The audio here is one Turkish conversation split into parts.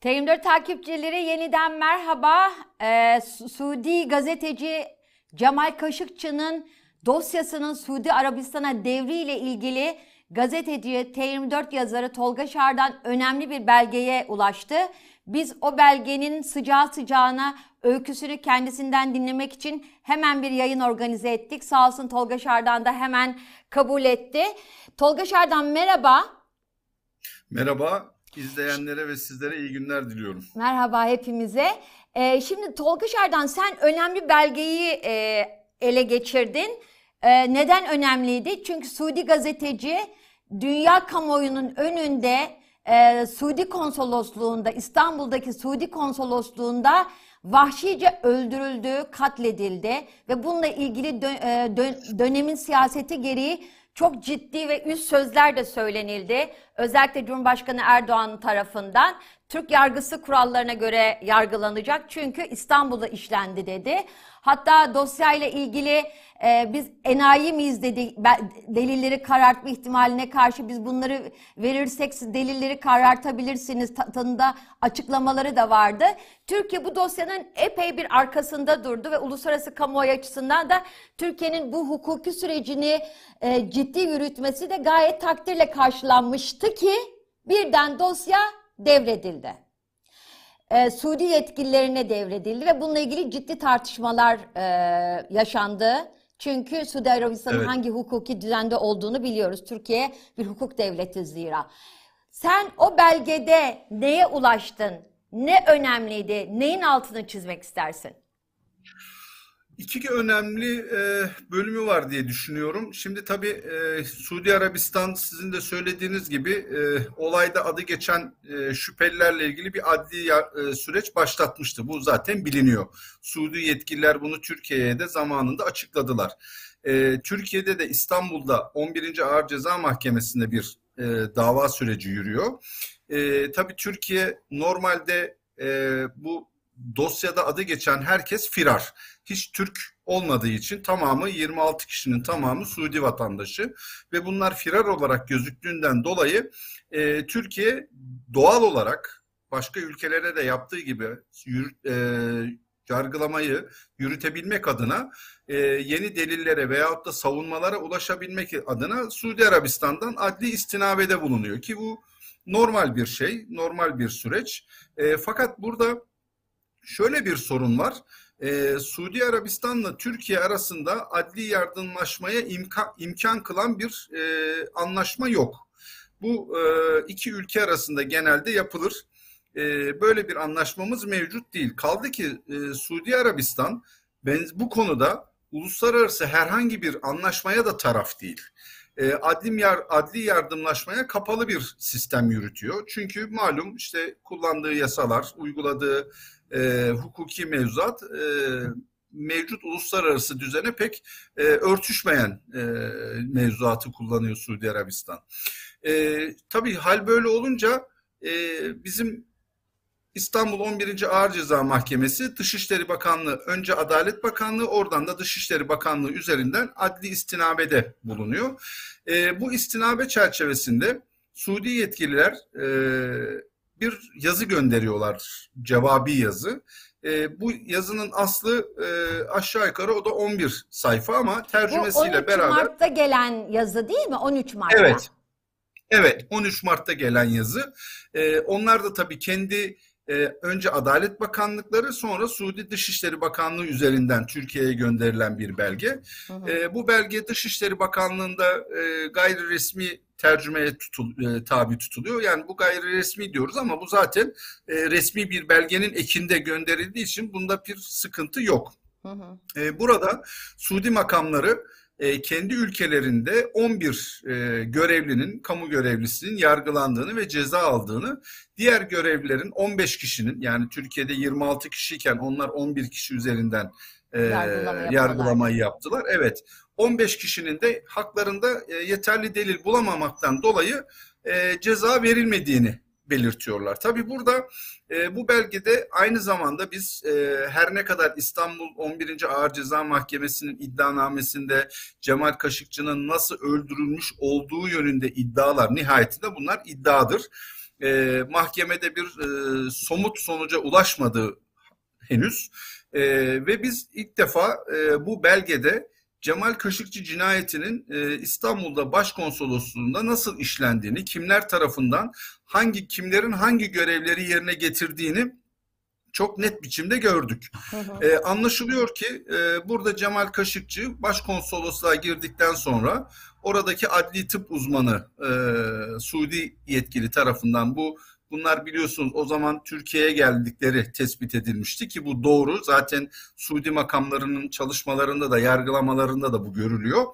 TM4 takipçileri yeniden merhaba. Ee, Suudi gazeteci Cemal Kaşıkçı'nın dosyasının Suudi Arabistan'a devriyle ilgili gazeteci T24 yazarı Tolga Şar'dan önemli bir belgeye ulaştı. Biz o belgenin sıcağı sıcağına öyküsünü kendisinden dinlemek için hemen bir yayın organize ettik. Sağ olsun Tolga Şar'dan da hemen kabul etti. Tolga Şar'dan merhaba. Merhaba. İzleyenlere ve sizlere iyi günler diliyorum. Merhaba hepimize. Ee, şimdi Tolga Şardan sen önemli belgeyi e, ele geçirdin. E, neden önemliydi? Çünkü Suudi gazeteci dünya kamuoyunun önünde e, Suudi konsolosluğunda İstanbul'daki Suudi konsolosluğunda vahşice öldürüldü, katledildi ve bununla ilgili dö- e, dö- dönemin siyaseti gereği çok ciddi ve üst sözler de söylenildi. Özellikle Cumhurbaşkanı Erdoğan tarafından Türk yargısı kurallarına göre yargılanacak çünkü İstanbul'da işlendi dedi. Hatta dosyayla ilgili e, biz enayi miyiz dedi delilleri karartma ihtimaline karşı biz bunları verirsek siz delilleri karartabilirsiniz tanında açıklamaları da vardı. Türkiye bu dosyanın epey bir arkasında durdu ve uluslararası kamuoyu açısından da Türkiye'nin bu hukuki sürecini e, ciddi yürütmesi de gayet takdirle karşılanmıştı ki birden dosya devredildi. Ee, Suudi yetkililerine devredildi ve bununla ilgili ciddi tartışmalar e, yaşandı. Çünkü Suudi Arabistan'ın evet. hangi hukuki düzende olduğunu biliyoruz. Türkiye bir hukuk devleti zira. Sen o belgede neye ulaştın? Ne önemliydi? Neyin altını çizmek istersin? İki önemli e, bölümü var diye düşünüyorum. Şimdi tabii e, Suudi Arabistan sizin de söylediğiniz gibi e, olayda adı geçen e, şüphelilerle ilgili bir adli e, süreç başlatmıştı. Bu zaten biliniyor. Suudi yetkililer bunu Türkiye'ye de zamanında açıkladılar. E, Türkiye'de de İstanbul'da 11. Ağır Ceza Mahkemesi'nde bir e, dava süreci yürüyor. E, tabii Türkiye normalde e, bu dosyada adı geçen herkes firar. Hiç Türk olmadığı için tamamı 26 kişinin tamamı Suudi vatandaşı ve bunlar firar olarak gözüktüğünden dolayı e, Türkiye doğal olarak başka ülkelere de yaptığı gibi yür, e, yargılamayı yürütebilmek adına e, yeni delillere veyahut da savunmalara ulaşabilmek adına Suudi Arabistan'dan adli istinabede bulunuyor ki bu normal bir şey, normal bir süreç. E, fakat burada şöyle bir sorun var. Ee, Suudi Arabistan'la Türkiye arasında adli yardımlaşmaya imkan, imkan kılan bir e, anlaşma yok. Bu e, iki ülke arasında genelde yapılır. E, böyle bir anlaşmamız mevcut değil. Kaldı ki e, Suudi Arabistan ben, bu konuda uluslararası herhangi bir anlaşmaya da taraf değil. E, adli, yar, adli yardımlaşmaya kapalı bir sistem yürütüyor. Çünkü malum işte kullandığı yasalar, uyguladığı e, hukuki mevzuat e, mevcut uluslararası düzene pek e, örtüşmeyen e, mevzuatı kullanıyor Suudi Arabistan. E, tabii hal böyle olunca e, bizim İstanbul 11. Ağır Ceza Mahkemesi Dışişleri Bakanlığı önce Adalet Bakanlığı oradan da Dışişleri Bakanlığı üzerinden adli istinabede bulunuyor. E, bu istinabe çerçevesinde Suudi yetkililer e, bir yazı gönderiyorlar, cevabi yazı. E, bu yazının aslı e, aşağı yukarı o da 11 sayfa ama tercümesiyle bu 13 beraber. 13 Mart'ta gelen yazı değil mi? 13 Mart'ta. Evet. Evet 13 Mart'ta gelen yazı. E, onlar da tabii kendi e, önce Adalet Bakanlıkları sonra Suudi Dışişleri Bakanlığı üzerinden Türkiye'ye gönderilen bir belge. Hı hı. E, bu belge Dışişleri Bakanlığı'nda e, gayri resmi tercümeye tutul, e, tabi tutuluyor. Yani bu gayri resmi diyoruz ama bu zaten e, resmi bir belgenin ekinde gönderildiği için bunda bir sıkıntı yok. Hı hı. E, burada Suudi makamları e, kendi ülkelerinde 11 e, görevlinin, kamu görevlisinin yargılandığını ve ceza aldığını, diğer görevlilerin 15 kişinin yani Türkiye'de 26 kişiyken onlar 11 kişi üzerinden e, Yargılama yargılamayı yaptılar. Evet 15 kişinin de haklarında e, yeterli delil bulamamaktan dolayı e, ceza verilmediğini belirtiyorlar. Tabii burada e, bu belgede aynı zamanda biz e, her ne kadar İstanbul 11. Ağır Ceza Mahkemesi'nin iddianamesinde Cemal Kaşıkçı'nın nasıl öldürülmüş olduğu yönünde iddialar nihayetinde bunlar iddiadır. e, mahkemede bir e, somut sonuca ulaşmadı henüz. E, ve biz ilk defa e, bu belgede Cemal Kaşıkçı cinayetinin e, İstanbul'da başkonsolosluğunda nasıl işlendiğini, kimler tarafından hangi kimlerin hangi görevleri yerine getirdiğini çok net biçimde gördük. Hı hı. E, anlaşılıyor ki e, burada Cemal Kaşıkçı başkonsolosluğa girdikten sonra oradaki adli tıp uzmanı e, Suudi yetkili tarafından bu bunlar biliyorsunuz o zaman Türkiye'ye geldikleri tespit edilmişti ki bu doğru. Zaten Suudi makamlarının çalışmalarında da yargılamalarında da bu görülüyor.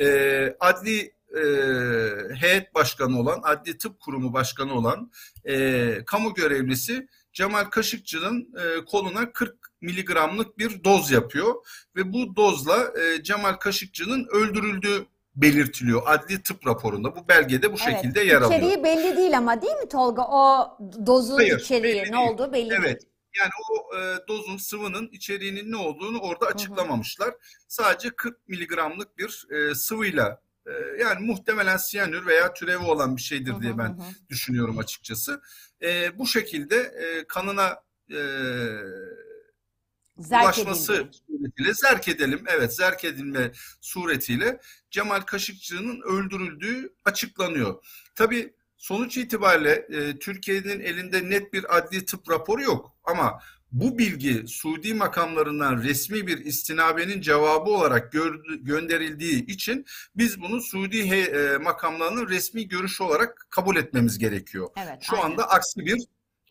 E, adli e, heyet başkanı olan, adli tıp kurumu başkanı olan e, kamu görevlisi Cemal Kaşıkçı'nın e, koluna 40 miligramlık bir doz yapıyor ve bu dozla e, Cemal Kaşıkçı'nın öldürüldüğü belirtiliyor adli tıp raporunda. Bu belgede bu şekilde yer alıyor. İçeriği belli değil ama değil mi Tolga? O dozun Hayır, içeriği ne değil. olduğu belli değil. Evet. Yani o e, dozun sıvının içeriğinin ne olduğunu orada açıklamamışlar. Sadece 40 miligramlık bir e, sıvıyla e, yani muhtemelen siyanür veya türevi olan bir şeydir Hı diye hı ben hı hı. düşünüyorum açıkçası. E, bu şekilde e, kanına e, Zerk ulaşması suretiyle zerk edelim. Evet zerk edilme suretiyle Cemal Kaşıkçı'nın öldürüldüğü açıklanıyor. Tabii sonuç itibariyle e, Türkiye'nin elinde net bir adli tıp raporu yok ama bu bilgi Suudi makamlarından resmi bir istinabenin cevabı olarak gör- gönderildiği için biz bunu Suudi he- e, makamlarının resmi görüşü olarak kabul etmemiz gerekiyor. Evet. Şu aynen. anda aksi bir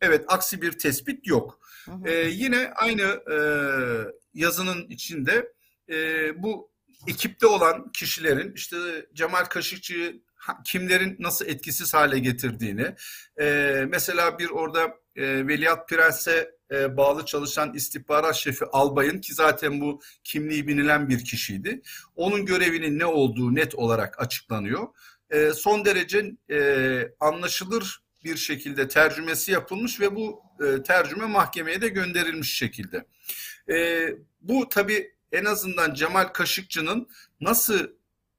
evet aksi bir tespit yok. Ee, yine aynı e, yazının içinde e, bu ekipte olan kişilerin işte Cemal Kaşıkçı'yı kimlerin nasıl etkisiz hale getirdiğini e, mesela bir orada e, Veliaht Prens'e e, bağlı çalışan istihbarat şefi Albay'ın ki zaten bu kimliği bilinen bir kişiydi. Onun görevinin ne olduğu net olarak açıklanıyor. E, son derece e, anlaşılır bir şekilde tercümesi yapılmış ve bu e, tercüme mahkemeye de gönderilmiş şekilde. E, bu tabii en azından Cemal Kaşıkçı'nın nasıl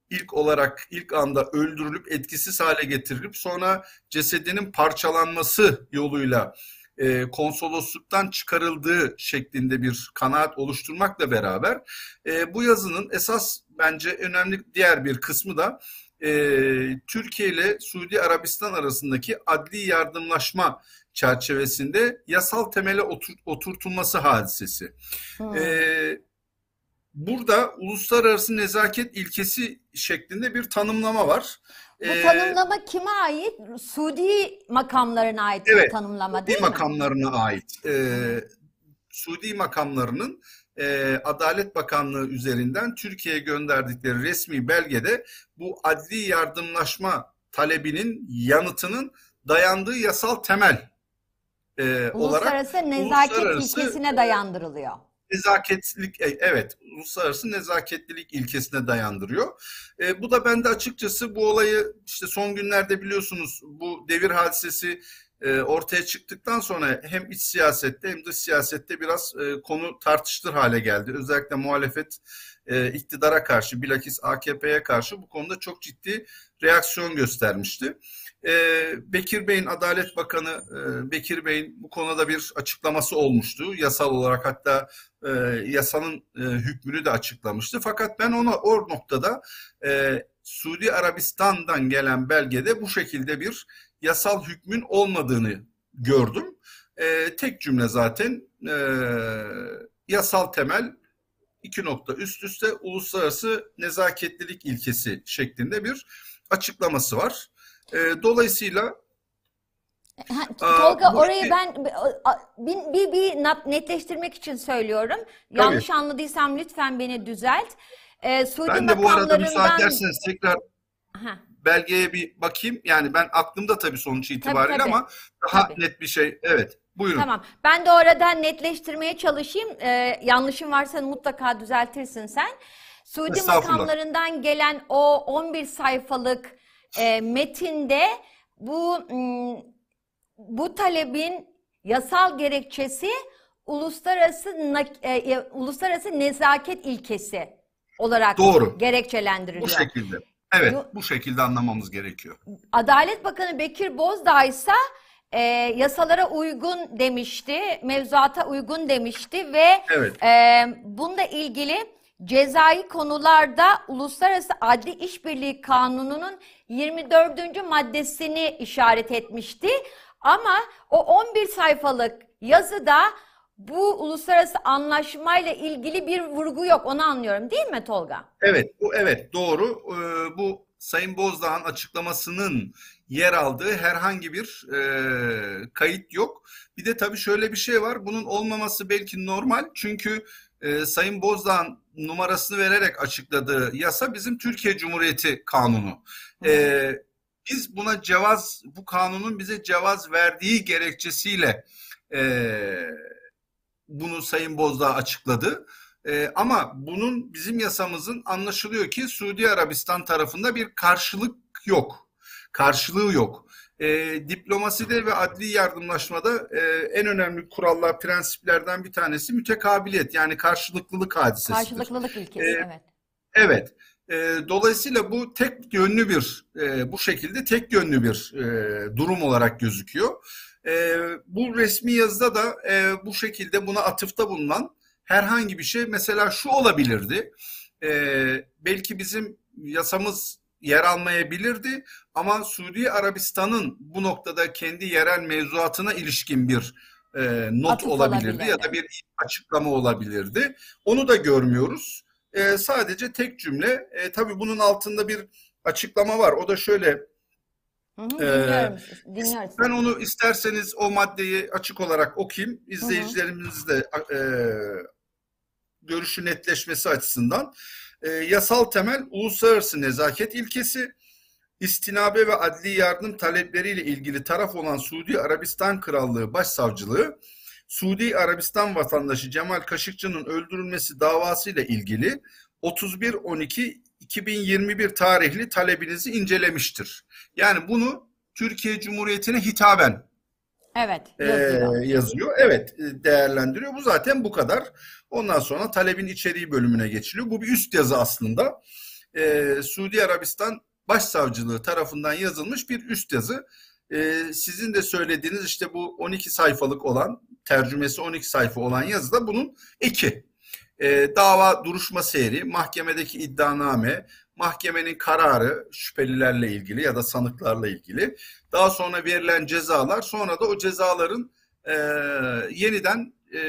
ilk olarak ilk anda öldürülüp etkisiz hale getirilip sonra cesedinin parçalanması yoluyla e, konsolosluktan çıkarıldığı şeklinde bir kanaat oluşturmakla beraber bu yazının esas bence önemli diğer bir kısmı da e, Türkiye ile Suudi Arabistan arasındaki adli yardımlaşma çerçevesinde yasal temele otur, oturtulması hadisesi. Ee, burada uluslararası nezaket ilkesi şeklinde bir tanımlama var. Bu Ee, tanımlama kime ait? Suudi makamlarına ait bir Evet, tanımlama Suudi değil mi? makamlarına ait. Ee, Suudi makamlarının e, Adalet Bakanlığı üzerinden Türkiye'ye gönderdikleri resmi belgede bu adli yardımlaşma talebinin yanıtının dayandığı yasal temel e, olarak Uluslararası nezaket uluslararası, ilkesine dayandırılıyor. nezaketlilik e, evet uluslararası nezaketlilik ilkesine dayandırıyor. E, bu da bende açıkçası bu olayı işte son günlerde biliyorsunuz bu devir hadisesi e, ortaya çıktıktan sonra hem iç siyasette hem dış siyasette biraz e, konu tartışılır hale geldi. Özellikle muhalefet e, iktidara karşı bilakis AKP'ye karşı bu konuda çok ciddi reaksiyon göstermişti. Bekir Bey'in Adalet Bakanı Bekir Bey'in bu konuda bir açıklaması olmuştu. Yasal olarak hatta yasanın hükmünü de açıklamıştı. Fakat ben ona o noktada e, Suudi Arabistan'dan gelen belgede bu şekilde bir yasal hükmün olmadığını gördüm. E, tek cümle zaten e, yasal temel iki nokta üst üste uluslararası nezaketlilik ilkesi şeklinde bir açıklaması var. E, dolayısıyla Ha, Aa, Tolga bu orayı iki- ben bir, bir, bir nat- netleştirmek için söylüyorum. Yanlış anladıysam lütfen beni düzelt. Ee, Suudi ben de bu arada müsaade ederseniz tekrar Ha, belgeye bir bakayım. Yani ben aklımda tabii sonuç itibariyle tabii. ama daha Tabii. net bir şey. Evet. Buyurun. Tamam. Ben de oradan netleştirmeye çalışayım. Ee, yanlışım varsa mutlaka düzeltirsin sen. Suudi makamlarından gelen o 11 sayfalık e, metinde bu m, bu talebin yasal gerekçesi uluslararası e, e, uluslararası nezaket ilkesi olarak Doğru. gerekçelendiriliyor. Bu şekilde. Evet, bu şekilde anlamamız gerekiyor. Adalet Bakanı Bekir Bozdağ ise e, yasalara uygun demişti, mevzuata uygun demişti ve Evet. e, bununla ilgili cezai konularda Uluslararası Adli İşbirliği Kanunu'nun 24. maddesini işaret etmişti. Ama o 11 sayfalık yazıda bu uluslararası anlaşmayla ilgili bir vurgu yok. Onu anlıyorum değil mi Tolga? Evet, bu evet doğru. Ee, bu Sayın Bozdağ'ın açıklamasının yer aldığı herhangi bir e, kayıt yok. Bir de tabii şöyle bir şey var. Bunun olmaması belki normal. Çünkü e, Sayın Bozdağ'ın numarasını vererek açıkladığı yasa bizim Türkiye Cumhuriyeti Kanunu. E, biz buna cevaz, bu kanunun bize cevaz verdiği gerekçesiyle e, bunu Sayın Bozdağ açıkladı. Ee, ama bunun bizim yasamızın anlaşılıyor ki Suudi Arabistan tarafında bir karşılık yok. Karşılığı yok. Ee, diplomaside ve adli yardımlaşmada e, en önemli kurallar, prensiplerden bir tanesi mütekabiliyet yani karşılıklılık hadisesidir. Karşılıklılık ilkesi Ee, evet. Evet. E, dolayısıyla bu tek yönlü bir, e, bu şekilde tek yönlü bir e, durum olarak gözüküyor. E, bu resmi yazıda da e, bu şekilde buna atıfta bulunan herhangi bir şey mesela şu olabilirdi. E, belki bizim yasamız yer almayabilirdi ama Suudi Arabistan'ın bu noktada kendi yerel mevzuatına ilişkin bir e, not Atıf olabilirdi ya da bir açıklama olabilirdi. Onu da görmüyoruz. E, sadece tek cümle. E, tabii bunun altında bir açıklama var. O da şöyle. Hı hı, Ee, dinliyorum, dinliyoruz. Ben onu isterseniz o maddeyi açık olarak okuyayım. İzleyicilerimiz de e, görüşü netleşmesi açısından. E, yasal temel uluslararası nezaket ilkesi, istinabe ve adli yardım talepleriyle ilgili taraf olan Suudi Arabistan Krallığı Başsavcılığı, Suudi Arabistan vatandaşı Cemal Kaşıkçı'nın öldürülmesi davasıyla ilgili 31.12.2021 tarihli talebinizi incelemiştir. Yani bunu Türkiye Cumhuriyeti'ne hitaben Evet, e, yazıyor. yazıyor. Evet, e, değerlendiriyor. Bu zaten bu kadar. Ondan sonra talebin içeriği bölümüne geçiliyor. Bu bir üst yazı aslında. E, Suudi Arabistan Başsavcılığı tarafından yazılmış bir üst yazı. E, sizin de söylediğiniz işte bu 12 sayfalık olan, tercümesi 12 sayfa olan yazıda bunun eki. E, dava duruşma seyri, mahkemedeki iddianame, mahkemenin kararı şüphelilerle ilgili ya da sanıklarla ilgili. Daha sonra verilen cezalar, sonra da o cezaların e, yeniden e,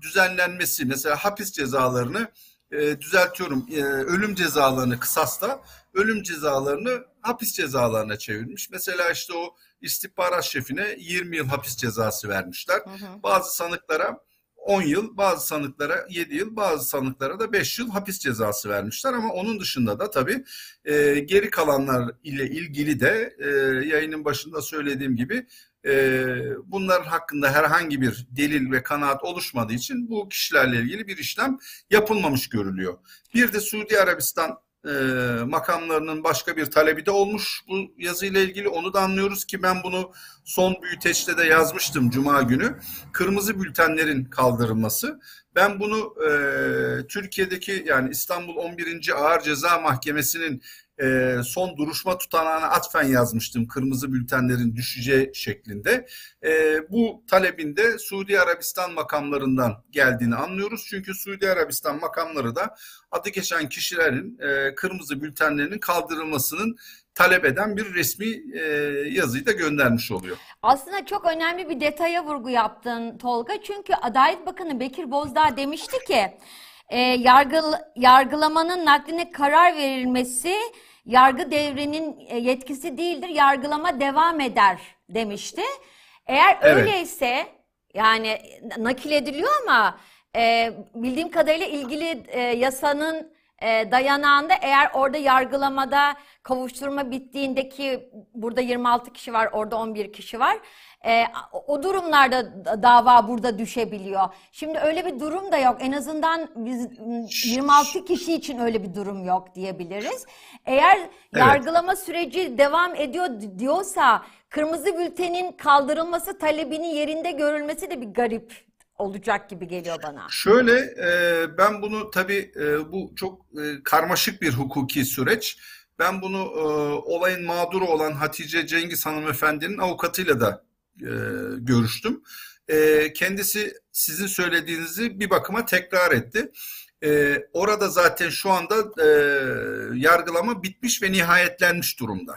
düzenlenmesi. Mesela hapis cezalarını e, düzeltiyorum, e, ölüm cezalarını kısasta, ölüm cezalarını hapis cezalarına çevirmiş. Mesela işte o istihbarat şefine 20 yıl hapis cezası vermişler. Hı hı. Bazı sanıklara 10 yıl, bazı sanıklara 7 yıl, bazı sanıklara da 5 yıl hapis cezası vermişler. Ama onun dışında da tabii e, geri kalanlar ile ilgili de e, yayının başında söylediğim gibi e, bunların hakkında herhangi bir delil ve kanaat oluşmadığı için bu kişilerle ilgili bir işlem yapılmamış görülüyor. Bir de Suudi Arabistan e, makamlarının başka bir talebi de olmuş bu yazıyla ilgili. Onu da anlıyoruz ki ben bunu son büyüteçte de yazmıştım Cuma günü. Kırmızı bültenlerin kaldırılması. Ben bunu e, Türkiye'deki yani İstanbul 11. Ağır Ceza Mahkemesi'nin e, son duruşma tutanağına atfen yazmıştım kırmızı bültenlerin düşeceği şeklinde. E, bu talebin de Suudi Arabistan makamlarından geldiğini anlıyoruz. Çünkü Suudi Arabistan makamları da adı geçen kişilerin e, kırmızı bültenlerinin kaldırılmasının talep eden bir resmi e, yazıyı da göndermiş oluyor. Aslında çok önemli bir detaya vurgu yaptın Tolga. Çünkü Adalet Bakanı Bekir Bozdağ demişti ki e, yargıl, yargılamanın nakline karar verilmesi yargı devrinin e, yetkisi değildir. Yargılama devam eder demişti. Eğer Evet. öyleyse yani nakil ediliyor ama e, bildiğim kadarıyla ilgili e, yasanın e, dayanağında eğer orada yargılamada kavuşturma bittiğindeki burada 26 kişi var orada 11 kişi var. E, o durumlarda da- dava burada düşebiliyor. Şimdi öyle bir durum da yok. En azından biz m, 26 kişi için öyle bir durum yok diyebiliriz. Eğer yargılama süreci devam ediyor di- diyorsa kırmızı bültenin kaldırılması talebinin yerinde görülmesi de bir garip olacak gibi geliyor bana. Şöyle e, ben bunu tabii e, bu çok e, karmaşık bir hukuki süreç. Ben bunu e, olayın mağduru olan Hatice Cengiz hanımefendinin avukatıyla da e, görüştüm. E, kendisi sizin söylediğinizi bir bakıma tekrar etti. E, orada zaten şu anda e, yargılama bitmiş ve nihayetlenmiş durumda.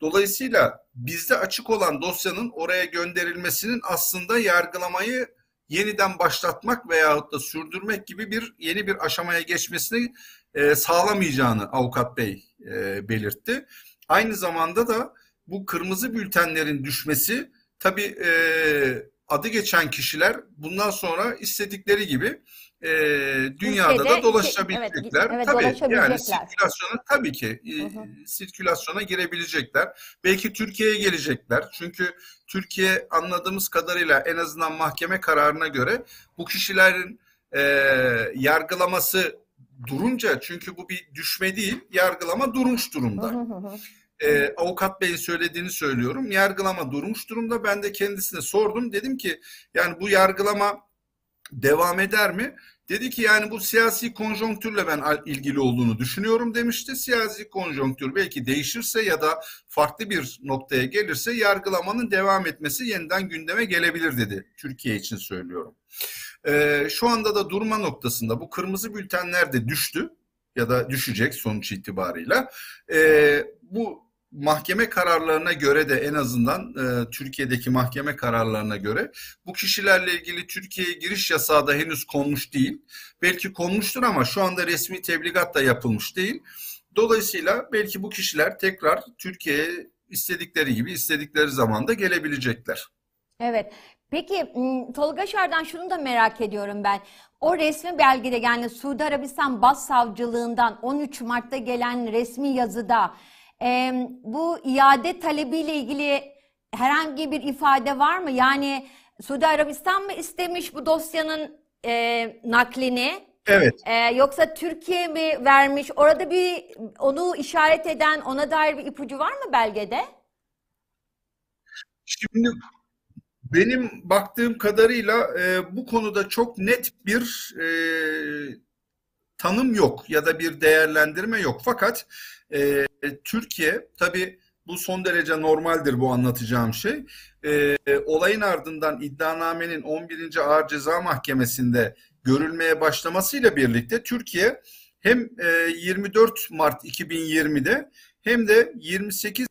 Dolayısıyla bizde açık olan dosyanın oraya gönderilmesinin aslında yargılamayı yeniden başlatmak veyahut da sürdürmek gibi bir yeni bir aşamaya geçmesini e, sağlamayacağını avukat bey e, belirtti. Aynı zamanda da bu kırmızı bültenlerin düşmesi tabii e, adı geçen kişiler bundan sonra istedikleri gibi e, dünyada Ülkede da dolaşabilecekler. evet, tabii yani sirkülasyona tabii ki e, sirkülasyona girebilecekler. Belki Türkiye'ye gelecekler. Çünkü Türkiye anladığımız kadarıyla en azından mahkeme kararına göre bu kişilerin e, yargılaması durunca çünkü bu bir düşme değil, yargılama durmuş durumda. Hı hı hı. E, avukat beyin söylediğini söylüyorum. Yargılama durmuş durumda. Ben de kendisine sordum. Dedim ki yani bu yargılama devam eder mi? Dedi ki yani bu siyasi konjonktürle ben ilgili olduğunu düşünüyorum demişti. Siyasi konjonktür belki değişirse ya da farklı bir noktaya gelirse yargılamanın devam etmesi yeniden gündeme gelebilir dedi. Türkiye için söylüyorum. Ee, şu anda da durma noktasında bu kırmızı bültenler de düştü ya da düşecek sonuç itibarıyla. Ee, bu mahkeme kararlarına göre de en azından e, Türkiye'deki mahkeme kararlarına göre bu kişilerle ilgili Türkiye'ye giriş yasağı da henüz konmuş değil. Belki konmuştur ama şu anda resmi tebligat da yapılmış değil. Dolayısıyla belki bu kişiler tekrar Türkiye'ye istedikleri gibi istedikleri zamanda gelebilecekler. Evet. Peki Tolga Şar'dan şunu da merak ediyorum ben. O resmi belgede yani Suudi Arabistan Başsavcılığından 13 Mart'ta gelen resmi yazıda e, bu iade talebiyle ilgili herhangi bir ifade var mı? Yani Suudi Arabistan mı istemiş bu dosyanın e, naklini? Evet. E, yoksa Türkiye mi vermiş? Orada bir onu işaret eden, ona dair bir ipucu var mı belgede? Şimdi benim baktığım kadarıyla e, bu konuda çok net bir e, tanım yok ya da bir değerlendirme yok. Fakat e, Türkiye tabii bu son derece normaldir bu anlatacağım şey. E, olayın ardından iddianamenin 11. Ağır Ceza Mahkemesi'nde görülmeye başlamasıyla birlikte Türkiye hem e, 24 Mart 2020'de hem de 28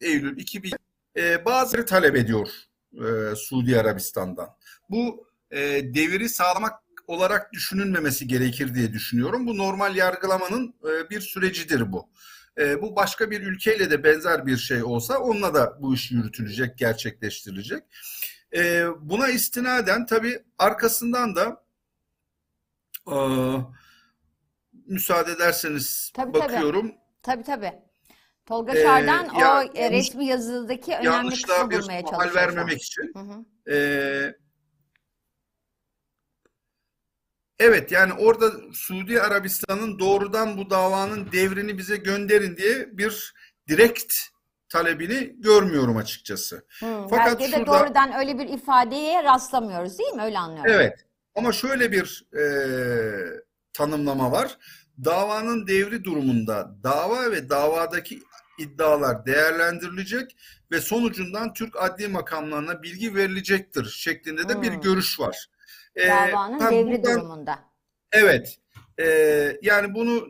Eylül 2000 e, bazıları talep ediyor e, Suudi Arabistan'dan. Bu e, deviri sağlamak olarak düşünülmemesi gerekir diye düşünüyorum. Bu normal yargılamanın e, bir sürecidir bu. E, bu başka bir ülkeyle de benzer bir şey olsa onunla da bu iş yürütülecek, gerçekleştirilecek. E, buna istinaden tabii arkasından da e, müsaade ederseniz Tabii, bakıyorum. Tabii tabii. Tolga Ee, Şar'dan o ya- e, resmi yazıdaki önemli Yanlışlığa kısmı bir bulmaya mahal çalışıyor şu an. vermemek için. Hı hı. Ee, evet yani orada Suudi Arabistan'ın doğrudan bu davanın devrini bize gönderin diye bir direkt talebini görmüyorum açıkçası. Hı, Fakat belgede şurada- doğrudan öyle bir ifadeye rastlamıyoruz değil mi? Öyle anlıyorum. Evet ama şöyle bir e, tanımlama var. Davanın devri durumunda dava ve davadaki iddialar değerlendirilecek ve sonucundan Türk adli makamlarına bilgi verilecektir şeklinde de bir Hmm. görüş var. Ee, Davanın devri buradan- durumunda. Evet. Ee, yani bunu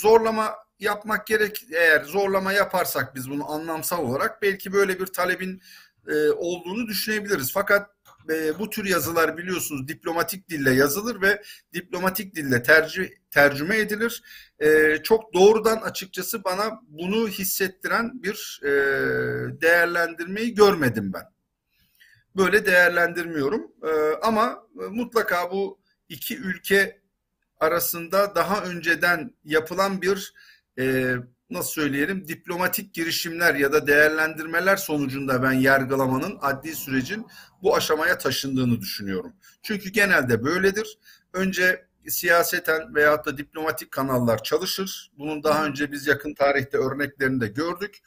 zorlama yapmak gerek. Eğer zorlama yaparsak biz bunu anlamsal olarak belki böyle bir talebin e, olduğunu düşünebiliriz. Fakat e, bu tür yazılar biliyorsunuz diplomatik dille yazılır ve diplomatik dille tercih tercüme edilir. E, çok doğrudan açıkçası bana bunu hissettiren bir e, değerlendirmeyi görmedim ben. Böyle değerlendirmiyorum. E, ama e, mutlaka bu iki ülke arasında daha önceden yapılan bir e, nasıl söyleyelim diplomatik girişimler ya da değerlendirmeler sonucunda ben yargılamanın adli sürecin bu aşamaya taşındığını düşünüyorum. Çünkü genelde böyledir. Önce siyaseten veyahut da diplomatik kanallar çalışır. Bunun daha önce biz yakın tarihte örneklerini de gördük.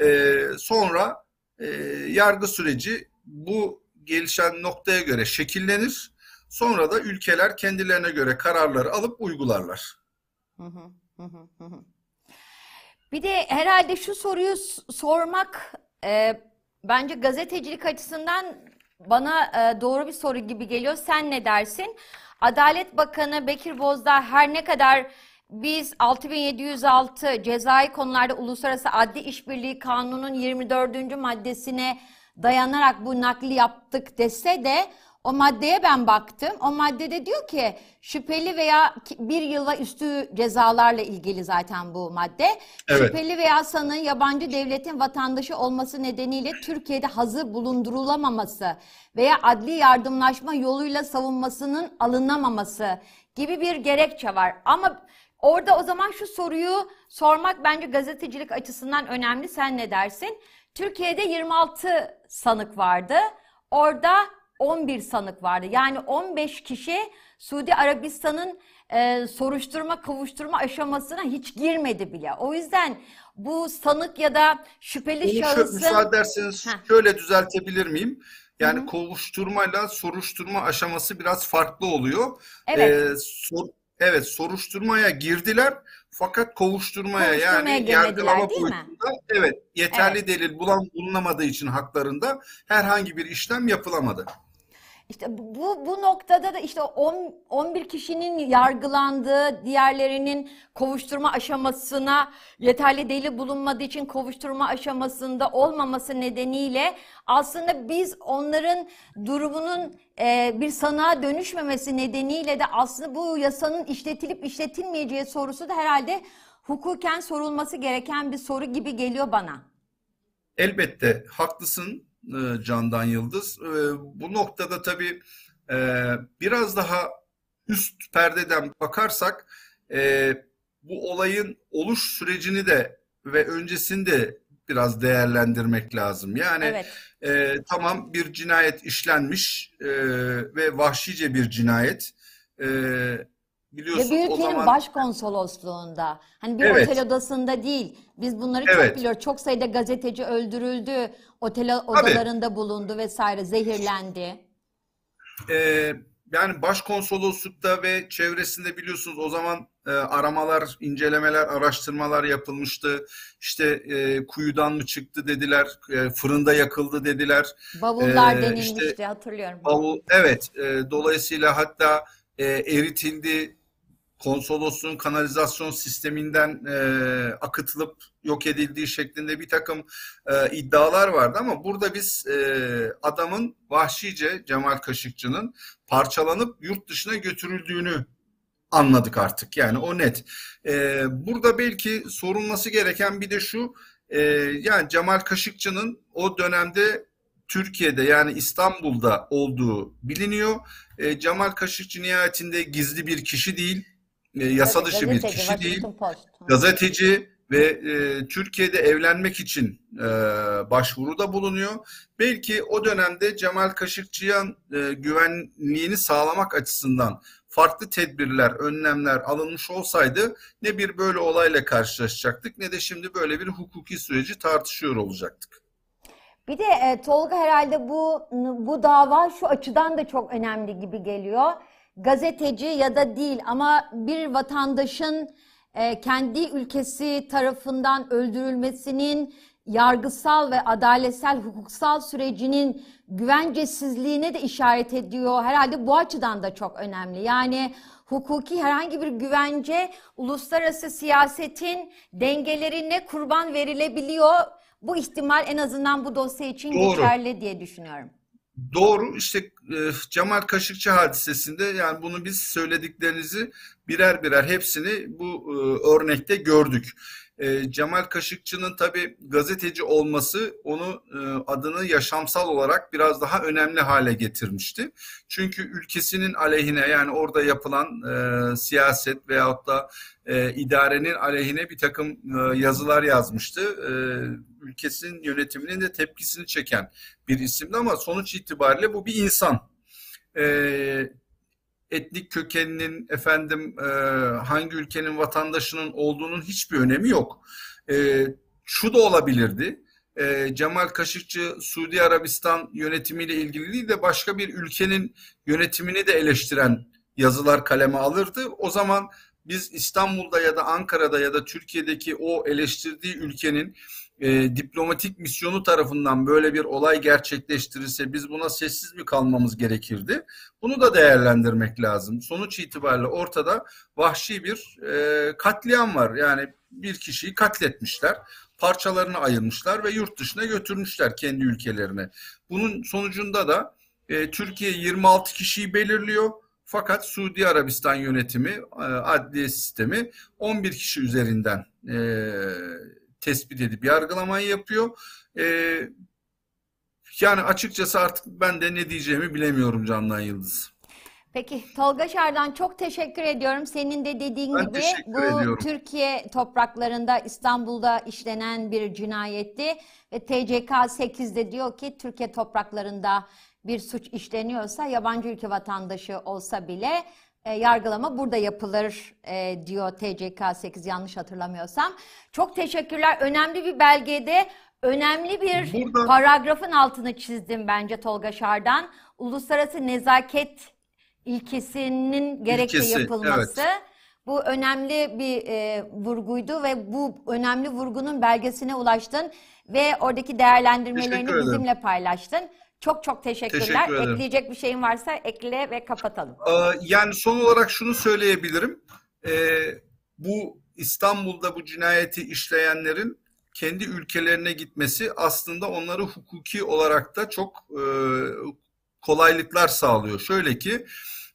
E, sonra e, yargı süreci bu gelişen noktaya göre şekillenir. Sonra da ülkeler kendilerine göre kararları alıp uygularlar. Bir de herhalde şu soruyu sormak e, bence gazetecilik açısından bana e, doğru bir soru gibi geliyor. Sen ne dersin? Adalet Bakanı Bekir Bozdağ her ne kadar biz 6706 cezai konularda Uluslararası Adli İşbirliği Kanunu'nun 24. maddesine dayanarak bu nakli yaptık dese de o maddeye ben baktım. O maddede diyor ki şüpheli veya bir yıla üstü cezalarla ilgili zaten bu madde. Evet. Şüpheli veya sanığın yabancı devletin vatandaşı olması nedeniyle Türkiye'de hazır bulundurulamaması veya adli yardımlaşma yoluyla savunmasının alınamaması gibi bir gerekçe var. Ama orada o zaman şu soruyu sormak bence gazetecilik açısından önemli. Sen ne dersin? Türkiye'de 26 sanık vardı. Orada 11 sanık vardı. Yani 15 kişi Suudi Arabistan'ın e, soruşturma kovuşturma aşamasına hiç girmedi bile. O yüzden bu sanık ya da şüpheli Bunu şahısın müsaade ederseniz Heh. şöyle düzeltebilir miyim? Yani kovuşturmayla soruşturma aşaması biraz farklı oluyor. Evet. Ee, sor- evet soruşturmaya girdiler fakat kovuşturmaya Kovuşturmaya yani yargılama boyutunda evet yeterli delil bulan bulunamadığı için haklarında herhangi bir işlem yapılamadı. İşte bu bu noktada da işte 10 11 kişinin yargılandığı, diğerlerinin kovuşturma aşamasına yeterli delil bulunmadığı için kovuşturma aşamasında olmaması nedeniyle aslında biz onların durumunun e, bir sanığa dönüşmemesi nedeniyle de aslında bu yasanın işletilip işletilmeyeceği sorusu da herhalde hukuken sorulması gereken bir soru gibi geliyor bana. Elbette haklısın e, Candan Yıldız. E, Bu noktada tabii e, biraz daha üst perdeden bakarsak e, bu olayın oluş sürecini de ve öncesini de biraz değerlendirmek lazım. Yani Evet. e, tamam bir cinayet işlenmiş e, ve vahşice bir cinayet. E, Ve biliyorsun bir o ülkenin zaman başkonsolosluğunda. Hani bir Evet. otel odasında değil. Biz bunları çok Evet. biliyoruz. Çok sayıda gazeteci öldürüldü. Otel odalarında bulundu vesaire. Zehirlendi. Ee, yani başkonsoloslukta ve çevresinde biliyorsunuz o zaman e, aramalar, incelemeler, araştırmalar yapılmıştı. İşte e, kuyudan mı çıktı dediler, e, fırında yakıldı dediler. Bavullar Ee, denilmişti işte hatırlıyorum. Bavul, evet, e, dolayısıyla hatta e, eritildi, konsolosluğun kanalizasyon sisteminden e, akıtılıp yok edildiği şeklinde bir takım e, iddialar vardı. Ama burada biz e, adamın vahşice Cemal Kaşıkçı'nın parçalanıp yurt dışına götürüldüğünü anladık artık. Yani o net. E, burada belki sorulması gereken bir de şu e, yani Cemal Kaşıkçı'nın o dönemde Türkiye'de yani İstanbul'da olduğu biliniyor. E, Cemal Kaşıkçı nihayetinde gizli bir kişi değil, e, yasa Tabii, dışı bir kişi değil, Post. Gazeteci ve e, Türkiye'de evlenmek için e, başvuruda bulunuyor. Belki o dönemde Cemal Kaşıkçı'ya e, güvenliğini sağlamak açısından farklı tedbirler, önlemler alınmış olsaydı ne bir böyle olayla karşılaşacaktık ne de şimdi böyle bir hukuki süreci tartışıyor olacaktık. Bir de e, Tolga herhalde bu bu dava şu açıdan da çok önemli gibi geliyor. Gazeteci ya da değil ama bir vatandaşın e, kendi ülkesi tarafından öldürülmesinin yargısal ve adaletsel hukuksal sürecinin güvencesizliğine de işaret ediyor. Herhalde bu açıdan da çok önemli. Yani hukuki herhangi bir güvence uluslararası siyasetin dengelerine kurban verilebiliyor. Bu ihtimal en azından bu dosya için Doğru. geçerli diye düşünüyorum. Doğru işte e, Cemal Kaşıkçı hadisesinde yani bunu biz söylediklerinizi birer birer hepsini bu e, örnekte gördük. E, Cemal Kaşıkçı'nın tabii gazeteci olması onu e, adını yaşamsal olarak biraz daha önemli hale getirmişti. Çünkü ülkesinin aleyhine yani orada yapılan e, siyaset veyahut da e, idarenin aleyhine bir takım e, yazılar yazmıştı. E, ülkesinin yönetiminin de tepkisini çeken bir isimdi ama sonuç itibariyle bu bir insan. Ee, etnik kökeninin efendim e, hangi ülkenin vatandaşının olduğunun hiçbir önemi yok. Ee, şu da olabilirdi. Ee, Cemal Kaşıkçı Suudi Arabistan yönetimiyle ilgili değil de başka bir ülkenin yönetimini de eleştiren yazılar kaleme alırdı. O zaman biz İstanbul'da ya da Ankara'da ya da Türkiye'deki o eleştirdiği ülkenin e, diplomatik misyonu tarafından böyle bir olay gerçekleştirirse biz buna sessiz mi kalmamız gerekirdi? Bunu da değerlendirmek lazım. Sonuç itibariyle ortada vahşi bir e, katliam var. Yani bir kişiyi katletmişler, parçalarını ayırmışlar ve yurt dışına götürmüşler kendi ülkelerine. Bunun sonucunda da e, Türkiye 26 kişiyi belirliyor. Fakat Suudi Arabistan yönetimi, e, adliye sistemi 11 kişi üzerinden e, tespit edip yargılamayı yapıyor. E, yani açıkçası artık ben de ne diyeceğimi bilemiyorum Candan Yıldız. Peki Tolga Şardan çok teşekkür ediyorum. Senin de dediğin Ben gibi bu ediyorum. Türkiye topraklarında İstanbul'da işlenen bir cinayetti ve TCK 8'de diyor ki Türkiye topraklarında bir suç işleniyorsa yabancı ülke vatandaşı olsa bile e, yargılama burada yapılır e, diyor TCK 8 yanlış hatırlamıyorsam. Çok teşekkürler. Önemli bir belgede önemli bir Burada- paragrafın altını çizdim bence Tolga Şardan. Uluslararası nezaket ilkesinin gerekçe İlkesi, yapılması. Bu önemli bir e, vurguydu ve bu önemli vurgunun belgesine ulaştın ve oradaki değerlendirmelerini bizimle paylaştın. Çok çok teşekkürler. Teşekkür ederim. Ekleyecek bir şeyin varsa ekle ve kapatalım. Ee, Yani son olarak şunu söyleyebilirim. Ee, bu İstanbul'da bu cinayeti işleyenlerin kendi ülkelerine gitmesi aslında onları hukuki olarak da çok e, kolaylıklar sağlıyor. Şöyle ki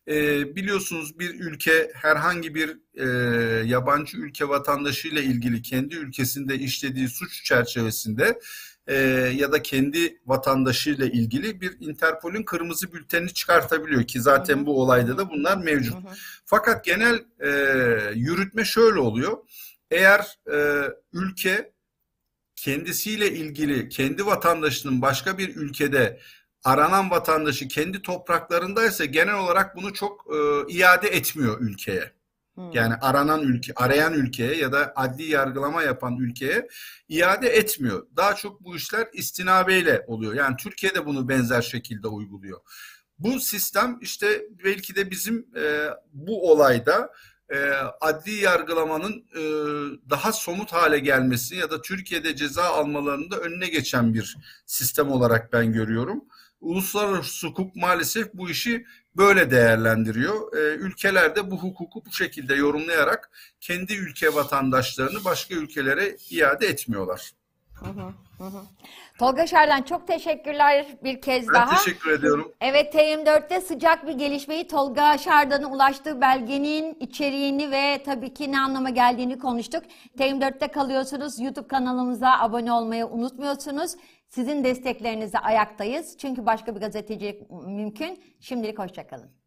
e, biliyorsunuz bir ülke herhangi bir e, yabancı ülke vatandaşıyla ilgili kendi ülkesinde işlediği suç çerçevesinde e, ya da kendi vatandaşıyla ilgili bir Interpol'ün kırmızı bültenini çıkartabiliyor ki zaten bu olayda da bunlar mevcut. Fakat genel e, yürütme şöyle oluyor. Eğer e, ülke kendisiyle ilgili kendi vatandaşının başka bir ülkede aranan vatandaşı kendi topraklarındaysa genel olarak bunu çok e, iade etmiyor ülkeye. Yani aranan ülke, arayan ülkeye ya da adli yargılama yapan ülkeye iade etmiyor. Daha çok bu işler istinabeyle oluyor. Yani Türkiye de bunu benzer şekilde uyguluyor. Bu sistem işte belki de bizim e, bu olayda e, adli yargılamanın e, daha somut hale gelmesi ya da Türkiye'de ceza almalarının da önüne geçen bir sistem olarak ben görüyorum. Uluslararası hukuk maalesef bu işi böyle değerlendiriyor. E, ülkeler de bu hukuku bu şekilde yorumlayarak kendi ülke vatandaşlarını başka ülkelere iade etmiyorlar. Tolga Şardan çok teşekkürler bir kez Ben daha. teşekkür ediyorum. Evet TM4'te sıcak bir gelişmeyi Tolga Şardan'a ulaştığı belgenin içeriğini ve tabii ki ne anlama geldiğini konuştuk. TM4'te kalıyorsunuz. YouTube kanalımıza abone olmayı unutmuyorsunuz. Sizin desteklerinizle ayaktayız. Çünkü başka bir gazetecilik mümkün. Şimdilik hoşçakalın.